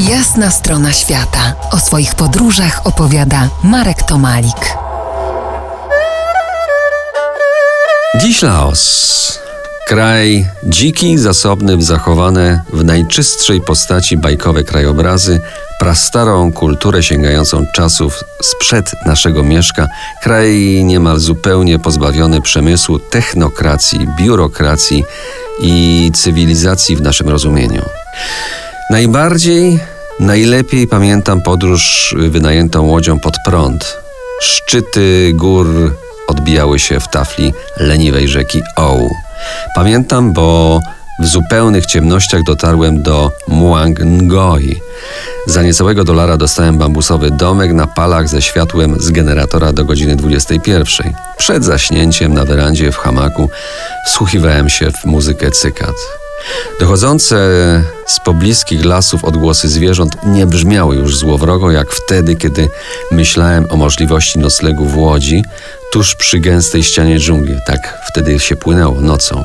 Jasna strona świata. O swoich podróżach opowiada Marek Tomalik. Dziś Laos. Kraj dziki, zasobny w zachowane w najczystszej postaci bajkowe krajobrazy, prastarą kulturę sięgającą czasów sprzed naszego mieszka, kraj niemal zupełnie pozbawiony przemysłu, technokracji, biurokracji i cywilizacji w naszym rozumieniu. Najbardziej, najlepiej pamiętam podróż wynajętą łodzią pod prąd. Szczyty gór odbijały się w tafli leniwej rzeki Oł. Pamiętam, bo w zupełnych ciemnościach dotarłem do Muang Ngoi. Za niecałego dolara dostałem bambusowy domek na palach ze światłem z generatora do godziny 21. Przed zaśnięciem na werandzie w hamaku wsłuchiwałem się w muzykę cykat. Dochodzące z pobliskich lasów odgłosy zwierząt nie brzmiały już złowrogo jak wtedy, kiedy myślałem o możliwości noclegu w łodzi tuż przy gęstej ścianie dżungli. Tak wtedy się płynęło nocą.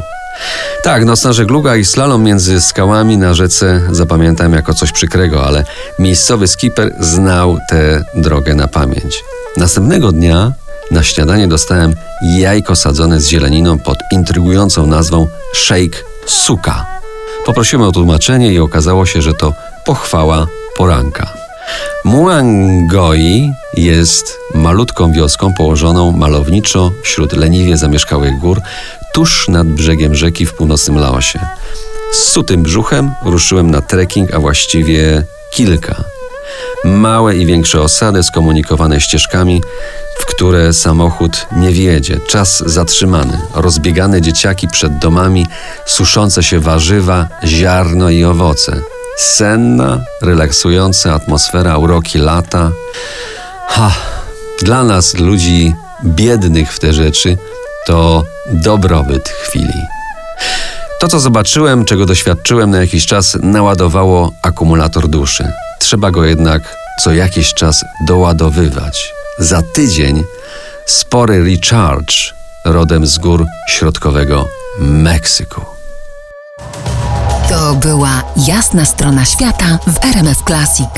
Tak, nocna żegluga i slalom między skałami na rzece zapamiętałem jako coś przykrego, ale miejscowy skipper znał tę drogę na pamięć. Następnego dnia na śniadanie dostałem jajko sadzone z zieleniną pod intrygującą nazwą shake suka. Poprosiłem o tłumaczenie i okazało się, że to pochwała poranka. Muangoi jest malutką wioską położoną malowniczo wśród leniwie zamieszkałych gór, tuż nad brzegiem rzeki w północnym Laosie. Z sutym brzuchem ruszyłem na trekking, a właściwie kilka. Małe i większe osady skomunikowane ścieżkami, w które samochód nie wiedzie. Czas zatrzymany, rozbiegane dzieciaki przed domami, suszące się warzywa, ziarno i owoce. Senna, relaksująca atmosfera uroki lata. Ha, dla nas, ludzi biednych w te rzeczy, to dobrobyt chwili. To, co zobaczyłem, czego doświadczyłem na jakiś czas, naładowało akumulator duszy. Trzeba go jednak co jakiś czas doładowywać. Za tydzień spory recharge rodem z gór środkowego Meksyku. To była jasna strona świata w RMF Classic.